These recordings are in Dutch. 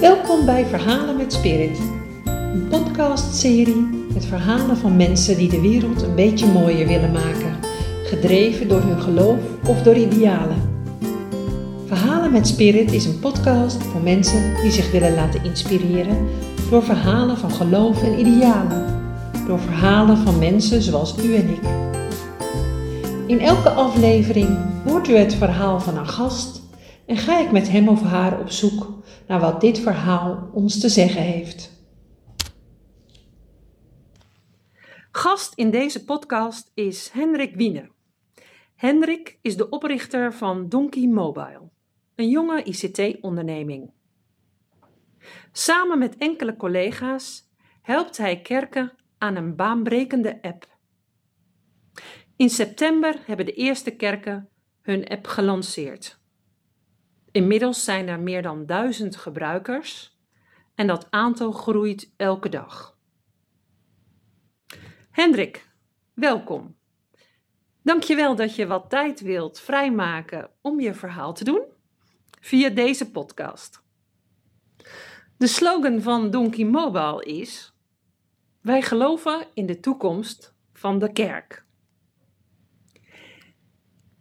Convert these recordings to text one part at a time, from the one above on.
Welkom bij Verhalen met Spirit, een podcastserie met verhalen van mensen die de wereld een beetje mooier willen maken, gedreven door hun geloof of door idealen. Verhalen met Spirit is een podcast voor mensen die zich willen laten inspireren door verhalen van geloof en idealen, door verhalen van mensen zoals u en ik. In elke aflevering hoort u het verhaal van een gast en ga ik met hem of haar op zoek naar wat dit verhaal ons te zeggen heeft. Gast in deze podcast is Hendrik Wiene. Hendrik is de oprichter van Donkey Mobile, een jonge ICT-onderneming. Samen met enkele collega's helpt hij kerken aan een baanbrekende app. In september hebben de eerste kerken hun app gelanceerd. Inmiddels zijn er meer dan duizend gebruikers en dat aantal groeit elke dag. Hendrik, welkom. Dankjewel dat je wat tijd wilt vrijmaken om je verhaal te doen via deze podcast. De slogan van Donkey Mobile is: Wij geloven in de toekomst van de kerk.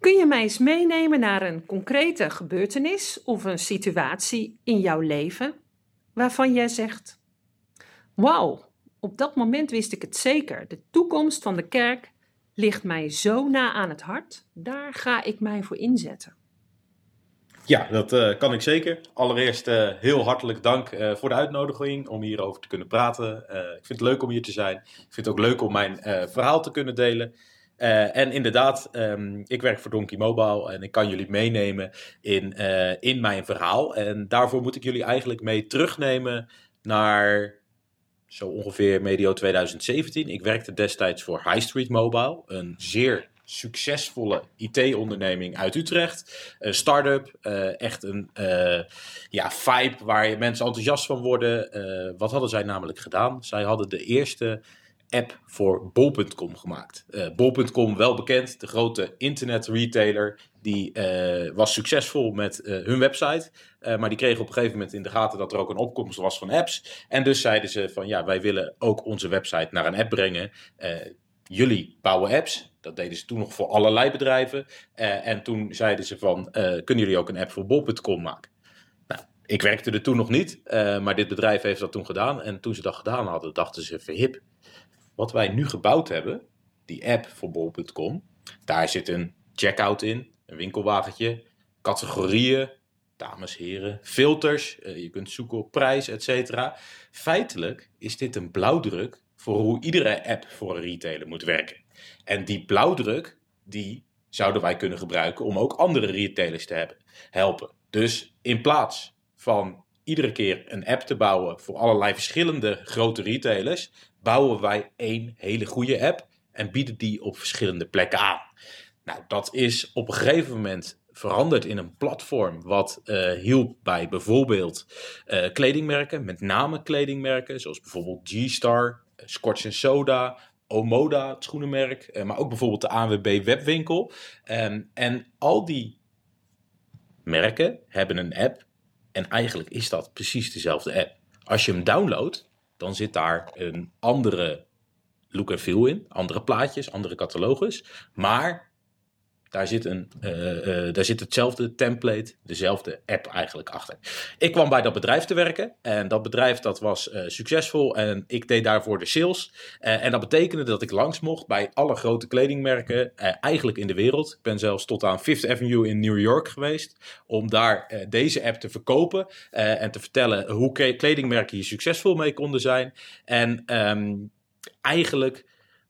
Kun je mij eens meenemen naar een concrete gebeurtenis of een situatie in jouw leven waarvan jij zegt: Wauw, op dat moment wist ik het zeker. De toekomst van de kerk ligt mij zo na aan het hart. Daar ga ik mij voor inzetten. Ja, dat uh, kan ik zeker. Allereerst uh, heel hartelijk dank uh, voor de uitnodiging om hierover te kunnen praten. ik vind het leuk om hier te zijn. Ik vind het ook leuk om mijn verhaal te kunnen delen. Uh, en inderdaad, um, ik werk voor Donkey Mobile en ik kan jullie meenemen in, uh, in mijn verhaal. En daarvoor moet ik jullie eigenlijk mee terugnemen naar zo ongeveer medio 2017. Ik werkte destijds voor High Street Mobile, een zeer succesvolle IT-onderneming uit Utrecht. Een start-up, uh, echt een ja, vibe waar mensen enthousiast van worden. wat hadden zij namelijk gedaan? Zij hadden de eerste app voor bol.com gemaakt. Uh, bol.com, wel bekend, de grote internet retailer, die uh, was succesvol met uh, hun website. maar die kregen op een gegeven moment in de gaten dat er ook een opkomst was van apps. En dus zeiden ze van ja, wij willen ook onze website naar een app brengen. jullie bouwen apps. Dat deden ze toen nog voor allerlei bedrijven. en toen zeiden ze van, kunnen jullie ook een app voor bol.com maken? Nou, ik werkte er toen nog niet, maar dit bedrijf heeft dat toen gedaan. En toen ze dat gedaan hadden, dachten ze verhip wat wij nu gebouwd hebben, die app voor bol.com, daar zit een checkout in, een winkelwagentje, categorieën, dames, heren, filters, eh, je kunt zoeken op prijs, etc. Feitelijk is dit een blauwdruk voor hoe iedere app voor een retailer moet werken. En die blauwdruk, die zouden wij kunnen gebruiken om ook andere retailers te helpen. Dus in plaats van iedere keer een app te bouwen voor allerlei verschillende grote retailers, bouwen wij één hele goede app en bieden die op verschillende plekken aan. Nou, dat is op een gegeven moment veranderd in een platform wat uh, hielp bij bijvoorbeeld uh, kledingmerken, met name kledingmerken, zoals bijvoorbeeld G-Star, uh, Scotch Soda, Omoda, het schoenenmerk, maar ook bijvoorbeeld de ANWB webwinkel. Um, en al die merken hebben een app en eigenlijk is dat precies dezelfde app. Als je hem downloadt, dan zit daar een andere look en feel in, andere plaatjes, andere catalogus. Maar daar zit, een, uh, uh, daar zit hetzelfde template, dezelfde app eigenlijk achter. Ik kwam bij dat bedrijf te werken en dat bedrijf dat was uh, succesvol en ik deed daarvoor de sales. en dat betekende dat ik langs mocht bij alle grote kledingmerken eigenlijk in de wereld. Ik ben zelfs tot aan Fifth Avenue in New York geweest om daar deze app te verkopen en te vertellen hoe kledingmerken hier succesvol mee konden zijn. En um, eigenlijk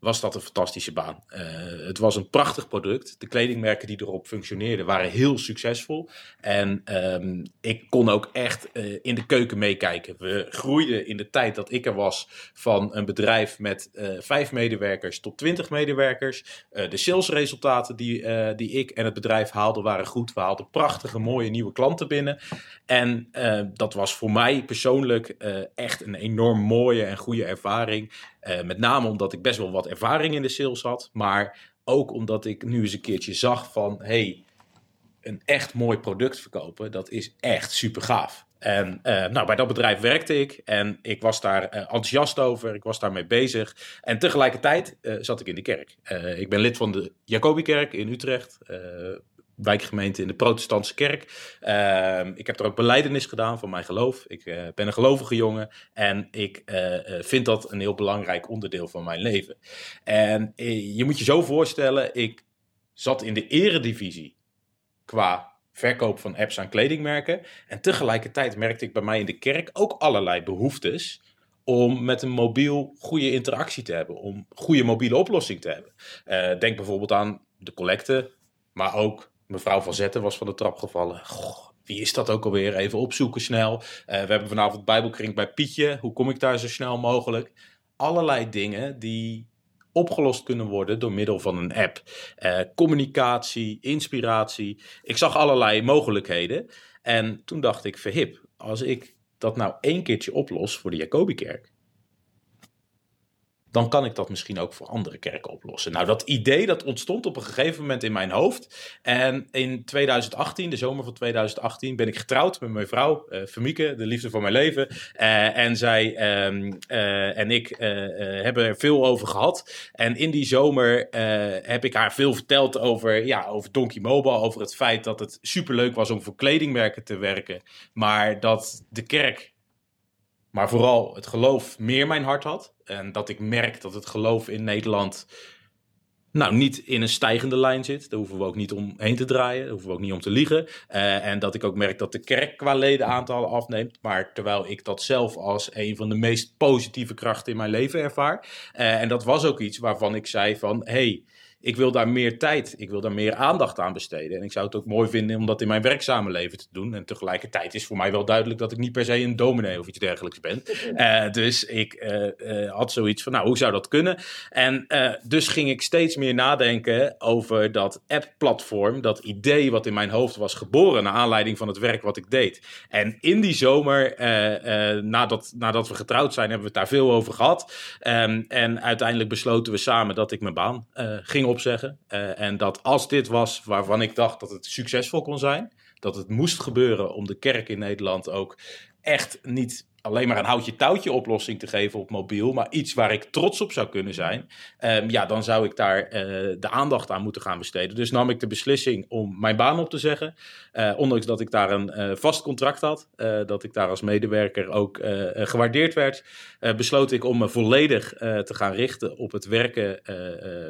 was dat een fantastische baan. Uh, het was een prachtig product. De kledingmerken die erop functioneerden waren heel succesvol. En um, ik kon ook echt uh, in de keuken meekijken. We groeiden in de tijd dat ik er was van een bedrijf met uh, vijf medewerkers tot twintig medewerkers. de salesresultaten die, die ik en het bedrijf haalden waren goed. We haalden prachtige, mooie nieuwe klanten binnen. En dat was voor mij persoonlijk echt een enorm mooie en goede ervaring. Uh, met name omdat ik best wel wat ervaring in de sales had. Maar ook omdat ik nu eens een keertje zag van... hey, een echt mooi product verkopen, dat is echt super gaaf. En nou, bij dat bedrijf werkte ik en ik was daar enthousiast over. Ik was daarmee bezig. En tegelijkertijd zat ik in de kerk. ik ben lid van de Jacobikerk in Utrecht wijkgemeente in de protestantse kerk. Ehm, ik heb er ook beleidenis gedaan van mijn geloof. Ik uh, ben een gelovige jongen en ik uh, vind dat een heel belangrijk onderdeel van mijn leven. En je moet je zo voorstellen, ik zat in de eredivisie qua verkoop van apps aan kledingmerken. En tegelijkertijd merkte ik bij mij in de kerk ook allerlei behoeftes om met een mobiel goede interactie te hebben, om goede mobiele oplossing te hebben. denk bijvoorbeeld aan de collecte, maar ook Mevrouw van Zetten was van de trap gevallen. Goh, wie is dat ook alweer? Even opzoeken snel. Uh, we hebben vanavond Bijbelkring bij Pietje. Hoe kom ik daar zo snel mogelijk? Allerlei dingen die opgelost kunnen worden door middel van een app. Uh, communicatie, inspiratie. Ik zag allerlei mogelijkheden. En toen dacht ik, verhip, als ik dat nou één keertje oplos voor de Jacobikerk dan kan ik dat misschien ook voor andere kerken oplossen. Nou, dat idee dat ontstond op een gegeven moment in mijn hoofd. En in 2018, de zomer van 2018, ben ik getrouwd met mijn vrouw, uh, de liefde van mijn leven. Uh, en zij uh, en ik hebben er veel over gehad. En in die zomer heb ik haar veel verteld over, ja, over Donkey Mobile, over het feit dat het superleuk was om voor kledingmerken te werken. Maar dat de kerk maar vooral het geloof meer mijn hart had. En dat ik merk dat het geloof in Nederland nou, niet in een stijgende lijn zit. Daar hoeven we ook niet omheen te draaien. Hoeven we ook niet om te liegen. Uh, en dat ik ook merk dat de kerk qua ledenaantallen afneemt. Maar terwijl ik dat zelf als een van de meest positieve krachten in mijn leven ervaar. Uh, en dat was ook iets waarvan ik zei van... Hey, ik wil daar meer tijd, ik wil daar meer aandacht aan besteden. En ik zou het ook mooi vinden om dat in mijn werkzame leven te doen. En tegelijkertijd is voor mij wel duidelijk dat ik niet per se een dominee of iets dergelijks ben. Uh, dus ik uh, uh, had zoiets van, nou, hoe zou dat kunnen? En dus ging ik steeds meer nadenken over dat app-platform, dat idee wat in mijn hoofd was geboren naar aanleiding van het werk wat ik deed. En in die zomer, nadat, nadat we getrouwd zijn, hebben we het daar veel over gehad. Um, en uiteindelijk besloten we samen dat ik mijn baan ging op opzeggen. Uh, en dat als dit was waarvan ik dacht dat het succesvol kon zijn, dat het moest gebeuren om de kerk in Nederland ook echt niet alleen maar een houtje-touwtje oplossing te geven op mobiel, maar iets waar ik trots op zou kunnen zijn, um, ja, dan zou ik daar uh, de aandacht aan moeten gaan besteden. Dus nam ik de beslissing om mijn baan op te zeggen. Uh, ondanks dat ik daar een uh, vast contract had, dat ik daar als medewerker ook gewaardeerd werd, besloot ik om me volledig te gaan richten op het werken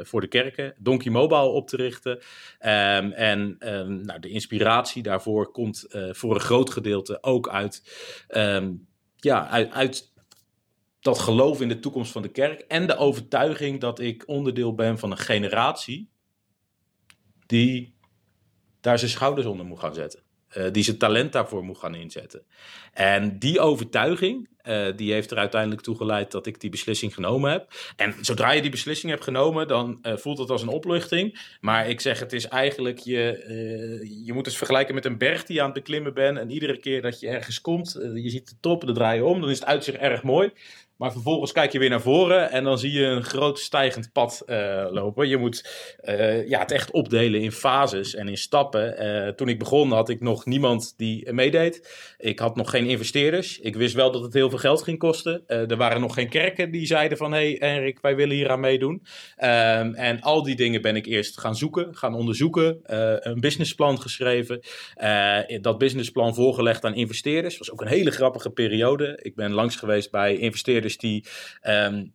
voor de kerken, Donkey Mobile op te richten. Um, en um, nou, de inspiratie daarvoor komt voor een groot gedeelte ook uit ja, uit, dat geloof in de toekomst van de kerk en de overtuiging dat ik onderdeel ben van een generatie die daar zijn schouders onder moet gaan zetten. Uh, die zijn talent daarvoor moet gaan inzetten. En die overtuiging, uh, die heeft er uiteindelijk toe geleid dat ik die beslissing genomen heb. En zodra je die beslissing hebt genomen, dan uh, voelt het als een opluchting. Maar ik zeg, het is eigenlijk, je, je moet het vergelijken met een berg die je aan het beklimmen bent. En iedere keer dat je ergens komt, je ziet de top, de draaien om, dan is het uitzicht erg mooi. Maar vervolgens kijk je weer naar voren en dan zie je een groot stijgend pad uh, lopen. Je moet uh, ja, het echt opdelen in fases en in stappen. Uh, toen ik begon had ik nog niemand die meedeed. Ik had nog geen investeerders. Ik wist wel dat het heel veel geld ging kosten. er waren nog geen kerken die zeiden van... hé hey, Erik, wij willen hier aan meedoen. Um, en al die dingen ben ik eerst gaan zoeken, gaan onderzoeken. een businessplan geschreven. dat businessplan voorgelegd aan investeerders. was ook een hele grappige periode. Ik ben langs geweest bij investeerders die um,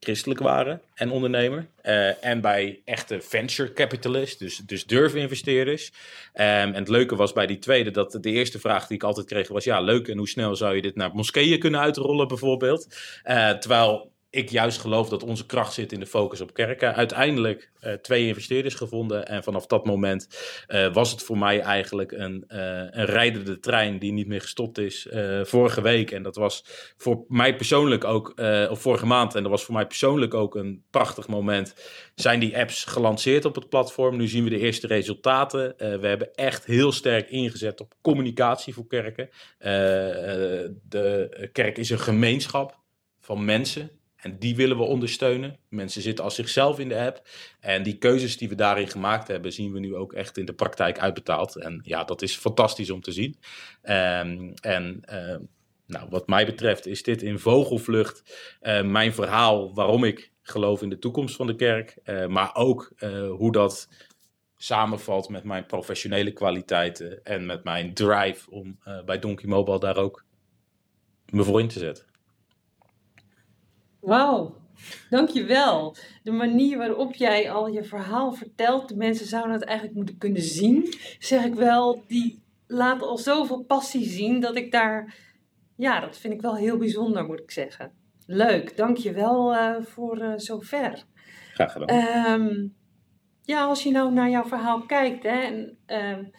christelijk waren en ondernemer. Uh, en bij echte venture capitalists, dus, dus durfinvesteerders. Um, en het leuke was bij die tweede dat de eerste vraag die ik altijd kreeg was: ja, leuk. En hoe snel zou je dit naar moskeeën kunnen uitrollen, bijvoorbeeld? Uh, terwijl ik juist geloof dat onze kracht zit in de focus op kerken. Uiteindelijk uh, twee investeerders gevonden. En vanaf dat moment uh, was het voor mij eigenlijk een, uh, een rijdende trein die niet meer gestopt is. vorige week. En dat was voor mij persoonlijk ook, of vorige maand. En dat was voor mij persoonlijk ook een prachtig moment. Zijn die apps gelanceerd op het platform. Nu zien we de eerste resultaten. we hebben echt heel sterk ingezet op communicatie voor kerken. de kerk is een gemeenschap van mensen En die willen we ondersteunen. Mensen zitten als zichzelf in de app. En die keuzes die we daarin gemaakt hebben, zien we nu ook echt in de praktijk uitbetaald. En ja, dat is fantastisch om te zien. Um, en uh, nou, wat mij betreft is dit in vogelvlucht uh, mijn verhaal waarom ik geloof in de toekomst van de kerk. Uh, maar ook hoe dat samenvalt met mijn professionele kwaliteiten en met mijn drive om bij Donkey Mobile daar ook me voor in te zetten. Wauw, dankjewel. De manier waarop jij al je verhaal vertelt, de mensen zouden het eigenlijk moeten kunnen zien, zeg ik wel, die laat al zoveel passie zien dat ik daar, ja, dat vind ik wel heel bijzonder, moet ik zeggen. Leuk, dankjewel uh, voor uh, zover. Graag gedaan. Um, ja, als je nou naar jouw verhaal kijkt hè, en um,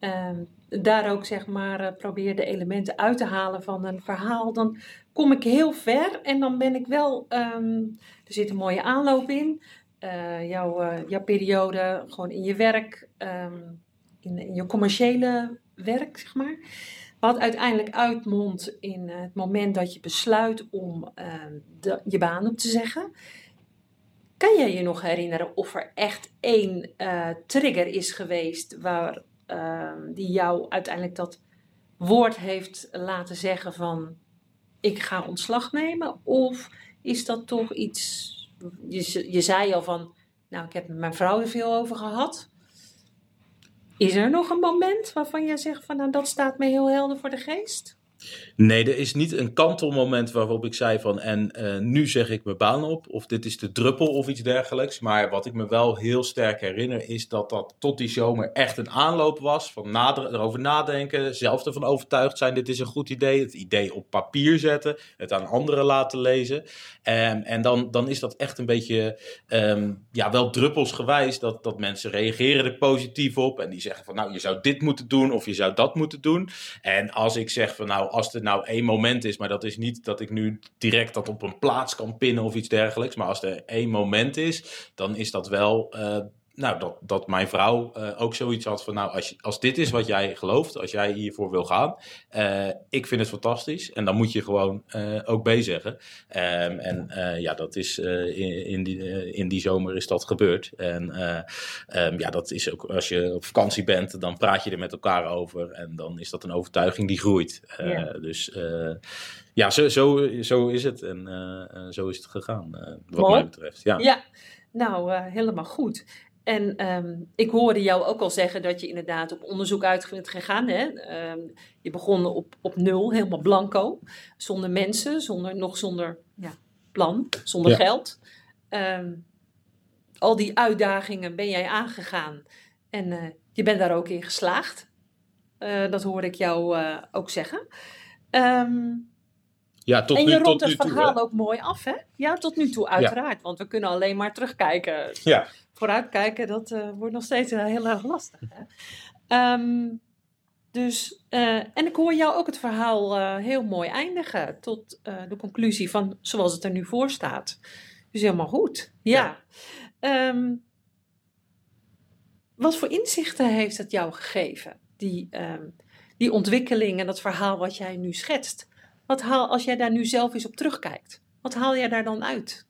um, daar ook zeg maar uh, probeer de elementen uit te halen van een verhaal, dan kom ik heel ver en dan ben ik wel, um, er zit een mooie aanloop in. Uh, jouw, uh, jouw periode gewoon in je werk, um, in, je commerciële werk, zeg maar. Wat uiteindelijk uitmondt in het moment dat je besluit om de, je baan op te zeggen. Kan jij je nog herinneren of er echt één uh, trigger is geweest waar, ehm, die jou uiteindelijk dat woord heeft laten zeggen van ik ga ontslag nemen? Of is dat toch iets. Je, je zei al van. Nou, ik heb met mijn vrouw er veel over gehad. Is er nog een moment waarvan jij zegt van nou dat staat me heel helder voor de geest? Nee, er is niet een kantelmoment waarop ik zei van en uh, nu zeg ik mijn baan op of dit is de druppel of iets dergelijks. Maar wat ik me wel heel sterk herinner is dat dat tot die zomer echt een aanloop was van nader, erover nadenken, zelf ervan overtuigd zijn dit is een goed idee, het idee op papier zetten, het aan anderen laten lezen. Um, en dan, dan is dat echt een beetje um, ja, wel druppelsgewijs dat, dat mensen reageren er positief op en die zeggen van nou je zou dit moeten doen of je zou dat moeten doen. En als ik zeg van nou als er nou één moment is, maar dat is niet dat ik nu direct dat op een plaats kan pinnen of iets dergelijks. Maar als er één moment is, dan is dat wel. Nou, dat, dat mijn vrouw uh, ook zoiets had van, nou, als, als dit is wat jij gelooft, als jij hiervoor wil gaan, uh, ik vind het fantastisch. En dan moet je gewoon uh, ook B zeggen. Um, en ja, dat is in, in, die, in die zomer is dat gebeurd. En um, ja, dat is ook, als je op vakantie bent, dan praat je er met elkaar over. En dan is dat een overtuiging die groeit. Ja. Dus ja, zo, zo, zo is het. En zo is het gegaan, wat Mooi. mij betreft. Ja. ja. Nou, helemaal goed. En um, ik hoorde jou ook al zeggen dat je inderdaad op onderzoek uit bent gegaan. Hè? Um, je begon op, op nul, helemaal blanco. Zonder mensen, zonder, nog zonder ja, plan, zonder ja. geld. Um, al die uitdagingen ben jij aangegaan. En uh, je bent daar ook in geslaagd. Uh, dat hoorde ik jou uh, ook zeggen. Ja, tot en je nu, rondt tot het verhaal toe, ook mooi af, hè? Ja, tot nu toe, uiteraard. Ja. Want we kunnen alleen maar terugkijken. Ja. Vooruitkijken, dat uh, wordt nog steeds uh, heel erg lastig. Hè? Um, dus, uh, en ik hoor jou ook het verhaal heel mooi eindigen. Tot de conclusie van zoals het er nu voor staat. Dus helemaal goed. Ja. ja. Um, wat voor inzichten heeft het jou gegeven? Die, um, die ontwikkeling en dat verhaal wat jij nu schetst. Wat haal, als jij daar nu zelf eens op terugkijkt, wat haal jij daar dan uit?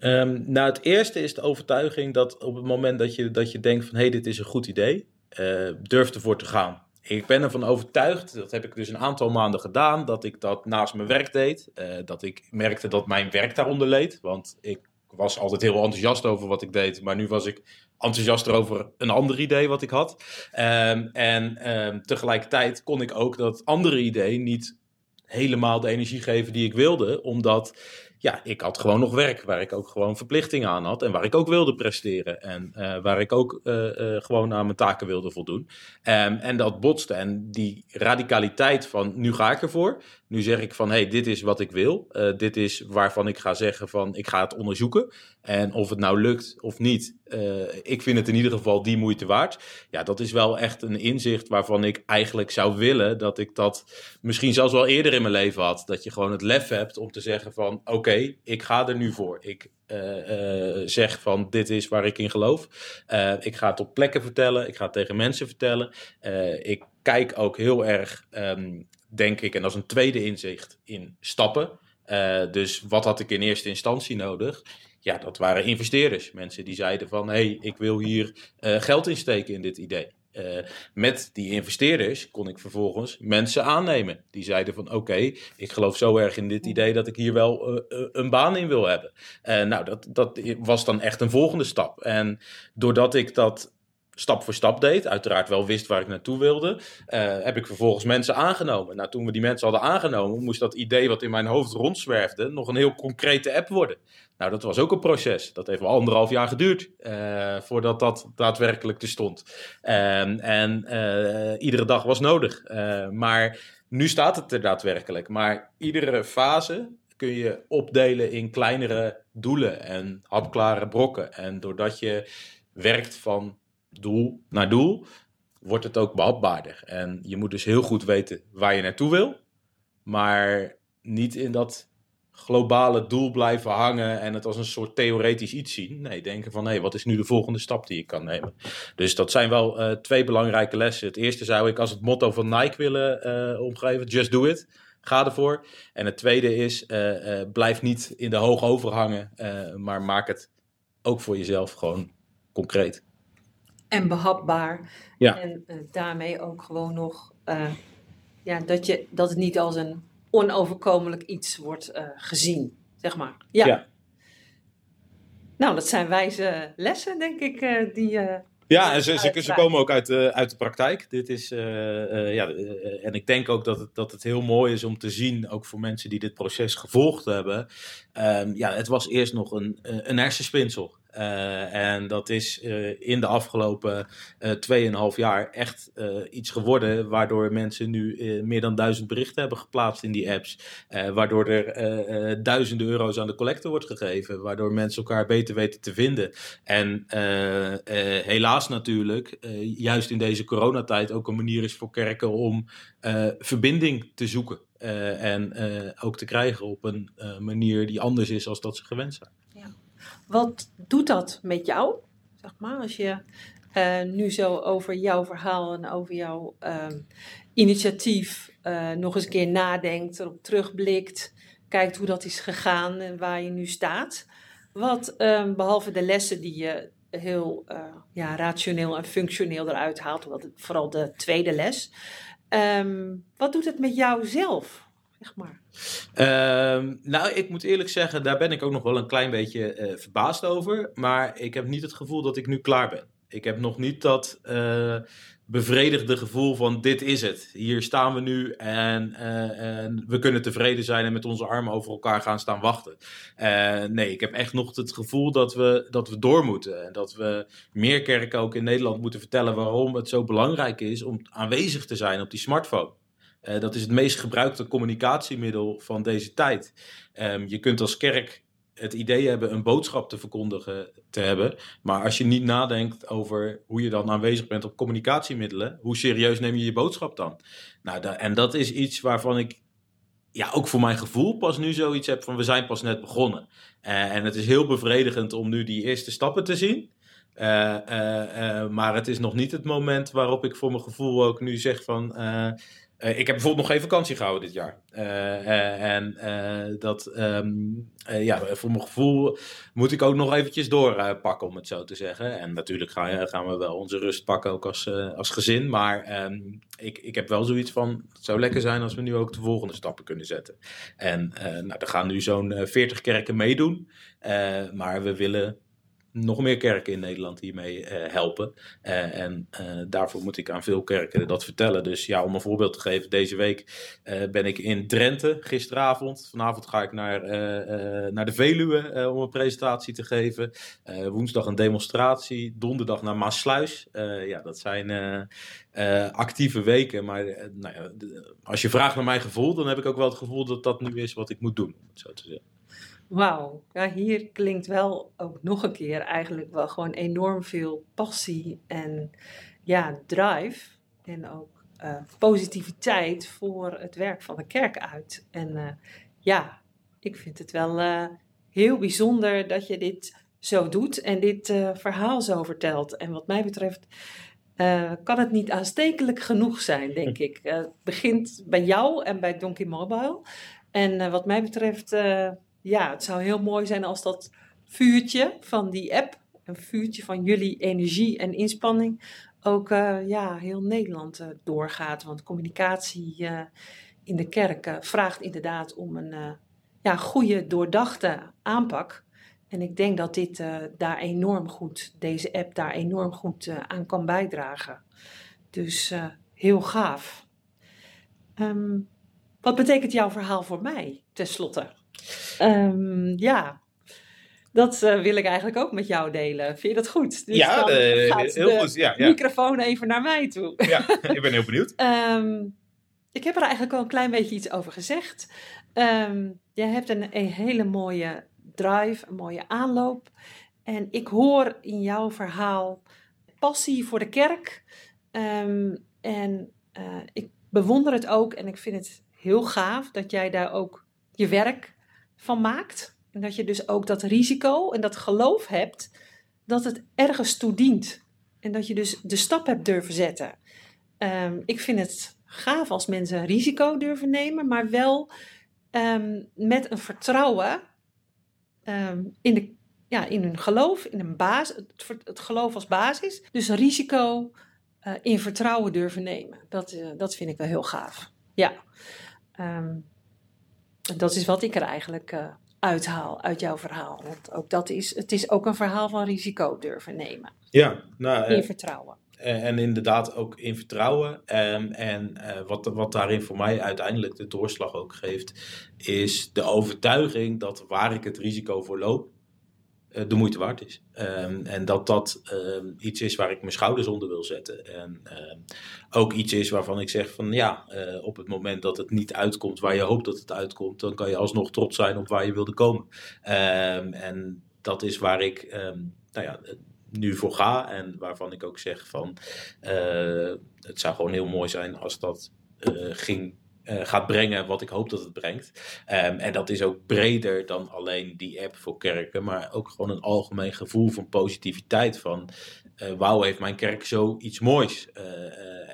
Um, nou, het eerste is de overtuiging dat op het moment dat je, dat je denkt van hé, hey, dit is een goed idee, uh, durf ervoor te gaan. Ik ben ervan overtuigd, dat heb ik dus een aantal maanden gedaan, dat ik dat naast mijn werk deed. Uh, dat ik merkte dat mijn werk daaronder leed, want ik was altijd heel enthousiast over wat ik deed, maar nu was ik enthousiaster over een ander idee wat ik had. Um, en um, tegelijkertijd kon ik ook dat andere idee niet helemaal de energie geven die ik wilde. Omdat ja, ik had gewoon nog werk waar ik ook gewoon verplichtingen aan had. En waar ik ook wilde presteren. En uh, waar ik ook uh, uh, gewoon aan mijn taken wilde voldoen. Um, en dat botste. En die radicaliteit van nu ga ik ervoor. Nu zeg ik van hey, dit is wat ik wil. dit is waarvan ik ga zeggen van ik ga het onderzoeken. En of het nou lukt of niet, ik vind het in ieder geval die moeite waard. Ja, dat is wel echt een inzicht waarvan ik eigenlijk zou willen dat ik dat misschien zelfs wel eerder in mijn leven had. Dat je gewoon het lef hebt om te zeggen van oké, ik ga er nu voor. Ik uh, uh, zeg van dit is waar ik in geloof. Ik ga het op plekken vertellen. Ik ga het tegen mensen vertellen. ik kijk ook heel erg, um, denk ik, en dat is een tweede inzicht, in stappen. dus wat had ik in eerste instantie nodig? Ja, dat waren investeerders. Mensen die zeiden van, hé, hey, ik wil hier geld insteken in dit idee. Uh, met die investeerders kon ik vervolgens mensen aannemen. Die zeiden van oké, ik geloof zo erg in dit idee dat ik hier wel uh, een baan in wil hebben. nou, dat, dat was dan echt een volgende stap. En doordat ik dat stap voor stap deed, uiteraard wel wist waar ik naartoe wilde, heb ik vervolgens mensen aangenomen. Nou, toen we die mensen hadden aangenomen, moest dat idee wat in mijn hoofd rondzwerfde nog een heel concrete app worden. Nou, dat was ook een proces. Dat heeft wel anderhalf jaar geduurd uh, voordat dat daadwerkelijk er stond. Um, en uh, iedere dag was nodig. Maar nu staat het er daadwerkelijk. Maar iedere fase kun je opdelen in kleinere doelen en hapklare brokken. En doordat je werkt van doel naar doel, wordt het ook behapbaarder. En je moet dus heel goed weten waar je naartoe wil, maar niet in dat globale doel blijven hangen en het als een soort theoretisch iets zien. Nee, denken van hé, wat is nu de volgende stap die ik kan nemen? Dus dat zijn wel uh, twee belangrijke lessen. Het eerste zou ik als het motto van Nike willen uh, omgeven: just do it. Ga ervoor. En het tweede is: uh, blijf niet in de hoog overhangen, maar maak het ook voor jezelf gewoon concreet. En behapbaar. Ja. En daarmee ook gewoon nog ja, dat, je, dat het niet als een onoverkomelijk iets wordt uh, gezien, zeg maar. Ja. ja. Nou, dat zijn wijze lessen, denk ik, die. Ja, en ze, ze, ze, komen ook uit, de, uit de praktijk. Dit is, ja, en ik denk ook dat het, dat het heel mooi is om te zien, ook voor mensen die dit proces gevolgd hebben. Um, ja, het was eerst nog een, een hersenspinsel. Uh, en dat is uh, in de afgelopen uh, 2,5 jaar echt iets geworden. Waardoor mensen nu meer dan duizend berichten hebben geplaatst in die apps. waardoor er duizenden euro's aan de collector wordt gegeven. Waardoor mensen elkaar beter weten te vinden. En helaas natuurlijk, juist in deze coronatijd ook een manier is voor kerken om verbinding te zoeken. en ook te krijgen op een manier die anders is als dat ze gewend zijn. Wat doet dat met jou? Zeg maar, als je uh, nu zo over jouw verhaal en over jouw um, initiatief uh, nog eens een keer nadenkt, erop terugblikt, kijkt hoe dat is gegaan en waar je nu staat. Wat, um, behalve de lessen die je heel uh, ja, rationeel en functioneel eruit haalt, vooral de tweede les. Um, wat doet het met jou zelf? Zeg maar? Ehm, nou, ik moet eerlijk zeggen, daar ben ik ook nog wel een klein beetje uh, verbaasd over. Maar ik heb niet het gevoel dat ik nu klaar ben. Ik heb nog niet dat uh, bevredigde gevoel van dit is het. Hier staan we nu en, uh, en, we kunnen tevreden zijn en met onze armen over elkaar gaan staan wachten. nee, ik heb echt nog het gevoel dat we, dat we door moeten. En dat we meer kerken ook in Nederland moeten vertellen waarom het zo belangrijk is om aanwezig te zijn op die smartphone. Uh, dat is het meest gebruikte communicatiemiddel van deze tijd. Um, je kunt als kerk het idee hebben een boodschap te verkondigen te hebben. Maar als je niet nadenkt over hoe je dan aanwezig bent op communicatiemiddelen, hoe serieus neem je je boodschap dan? Nou, en dat is iets waarvan ik ja, ook voor mijn gevoel pas nu zoiets heb van we zijn pas net begonnen. Uh, en het is heel bevredigend om nu die eerste stappen te zien. Uh, maar het is nog niet het moment waarop ik voor mijn gevoel ook nu zeg van ik heb bijvoorbeeld nog geen vakantie gehouden dit jaar. Uh, uh, en dat, um, ja, voor mijn gevoel moet ik ook nog eventjes doorpakken, om het zo te zeggen. En natuurlijk gaan, gaan we wel onze rust pakken, ook als, als gezin. Maar um, ik, ik heb wel zoiets van, het zou lekker zijn als we nu ook de volgende stappen kunnen zetten. En nou, er gaan nu zo'n 40 kerken meedoen. maar we willen nog meer kerken in Nederland hiermee uh, helpen. Uh, en uh, daarvoor moet ik aan veel kerken dat vertellen. Dus ja, om een voorbeeld te geven, deze week ben ik in Drenthe gisteravond. Vanavond ga ik naar, naar de Veluwe om een presentatie te geven. woensdag een demonstratie. Donderdag naar Maasluis. ja, dat zijn actieve weken. Maar nou ja, als je vraagt naar mijn gevoel, dan heb ik ook wel het gevoel dat dat nu is wat ik moet doen. Om het zo te zeggen. Wauw, ja, hier klinkt wel ook nog een keer eigenlijk wel gewoon enorm veel passie en ja, drive en ook uh, positiviteit voor het werk van de kerk uit. En uh, ja, ik vind het wel uh, heel bijzonder dat je dit zo doet en dit verhaal zo vertelt. En wat mij betreft kan het niet aanstekelijk genoeg zijn, denk ik. het begint bij jou en bij Donkey Mobile. En wat mij betreft, ja, het zou heel mooi zijn als dat vuurtje van die app, een vuurtje van jullie energie en inspanning, ook ja, heel Nederland doorgaat. Want communicatie in de kerk vraagt inderdaad om een ja, goede, doordachte aanpak. En ik denk dat dit daar enorm goed, deze app daar enorm goed aan kan bijdragen. Dus heel gaaf. Um, wat betekent jouw verhaal voor mij, tenslotte? Um, ja, dat wil ik eigenlijk ook met jou delen. Vind je dat goed? Dus ja, heel goed. Ja, ja. microfoon even naar mij toe. Ja, ik ben heel benieuwd. um, ik heb er eigenlijk al een klein beetje iets over gezegd. Um, jij hebt een, een, hele mooie drive, een mooie aanloop. En ik hoor in jouw verhaal passie voor de kerk. Um, en uh, ik bewonder het ook en ik vind het heel gaaf dat jij daar ook je werk van maakt. En dat je dus ook dat risico en dat geloof hebt dat het ergens toe dient. En dat je dus de stap hebt durven zetten. Um, ik vind het gaaf als mensen risico durven nemen, maar wel um, met een vertrouwen um, in, de, ja, in hun geloof, in een basis, het, geloof als basis. Dus risico uh, in vertrouwen durven nemen. Dat, uh, dat vind ik wel heel gaaf. Ja. Dat is wat ik er eigenlijk uh, uithaal uit jouw verhaal. Want ook dat is, het is ook een verhaal van risico durven nemen. Ja, nou, in vertrouwen. Eh, en inderdaad ook in vertrouwen. Um, en uh, wat, wat daarin voor mij uiteindelijk de doorslag ook geeft, is de overtuiging dat waar ik het risico voor loop, de moeite waard is. Um, en dat dat um, iets is waar ik mijn schouders onder wil zetten. En ook iets is waarvan ik zeg van ja, op het moment dat het niet uitkomt waar je hoopt dat het uitkomt, dan kan je alsnog trots zijn op waar je wilde komen. en dat is waar ik, nou ja, nu voor ga. En waarvan ik ook zeg van het zou gewoon heel mooi zijn als dat ging, uh, gaat brengen wat ik hoop dat het brengt. Um, en dat is ook breder dan alleen die app voor kerken, maar ook gewoon een algemeen gevoel van positiviteit. Van wauw, heeft mijn kerk zo iets moois.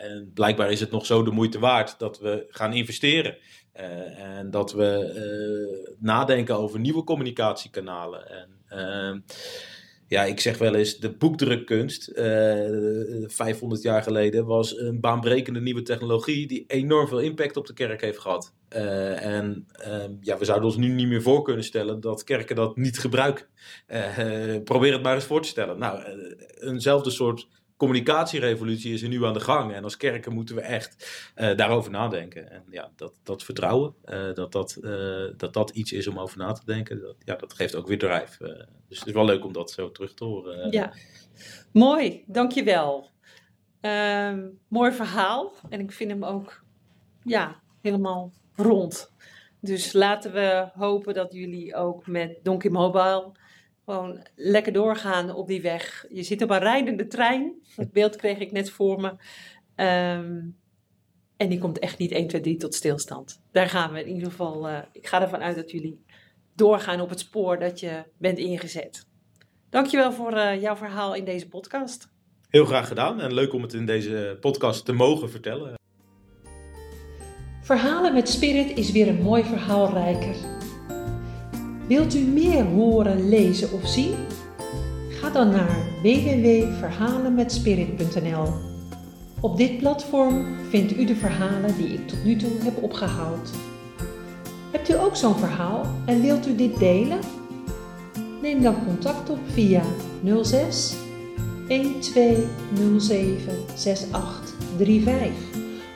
en blijkbaar is het nog zo de moeite waard dat we gaan investeren. en dat we nadenken over nieuwe communicatiekanalen. En ehm, ja, ik zeg wel eens, de boekdrukkunst, uh, eh, 500 jaar geleden, was een baanbrekende nieuwe technologie die enorm veel impact op de kerk heeft gehad. Uh, en uh, ja, we zouden ons nu niet meer voor kunnen stellen dat kerken dat niet gebruiken. Uh, probeer het maar eens voor te stellen. Nou, eenzelfde soort communicatierevolutie is er nu aan de gang. En als kerken moeten we echt uh, daarover nadenken. En ja, dat, dat vertrouwen, uh, dat, dat, uh, dat dat iets is om over na te denken, dat, ja, dat geeft ook weer drijf. dus het is wel leuk om dat zo terug te horen. Ja, mooi, dankjewel. Ehm, mooi verhaal. En ik vind hem ook ja, helemaal rond. Dus laten we hopen dat jullie ook met Donkey Mobile gewoon lekker doorgaan op die weg. Je zit op een rijdende trein. Het beeld kreeg ik net voor me. Um, en die komt echt niet 1, 2, 3 tot stilstand. Daar gaan we in ieder geval. Uh, ik ga ervan uit dat jullie doorgaan op het spoor dat je bent ingezet. Dankjewel voor uh, jouw verhaal in deze podcast. Heel graag gedaan en leuk om het in deze podcast te mogen vertellen. Verhalen met Spirit is weer een mooi verhaal rijker. Wilt u meer horen, lezen of zien? Ga dan naar www.verhalenmetspirit.nl. Op dit platform vindt u de verhalen die ik tot nu toe heb opgehaald. Hebt u ook zo'n verhaal en wilt u dit delen? Neem dan contact op via 06 1207 6835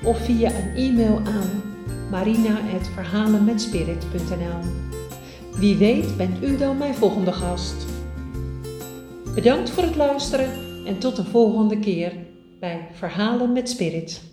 of via een e-mail aan marina.verhalenmetspirit.nl. Wie weet bent u dan mijn volgende gast. Bedankt voor het luisteren en tot de volgende keer bij Verhalen met Spirit.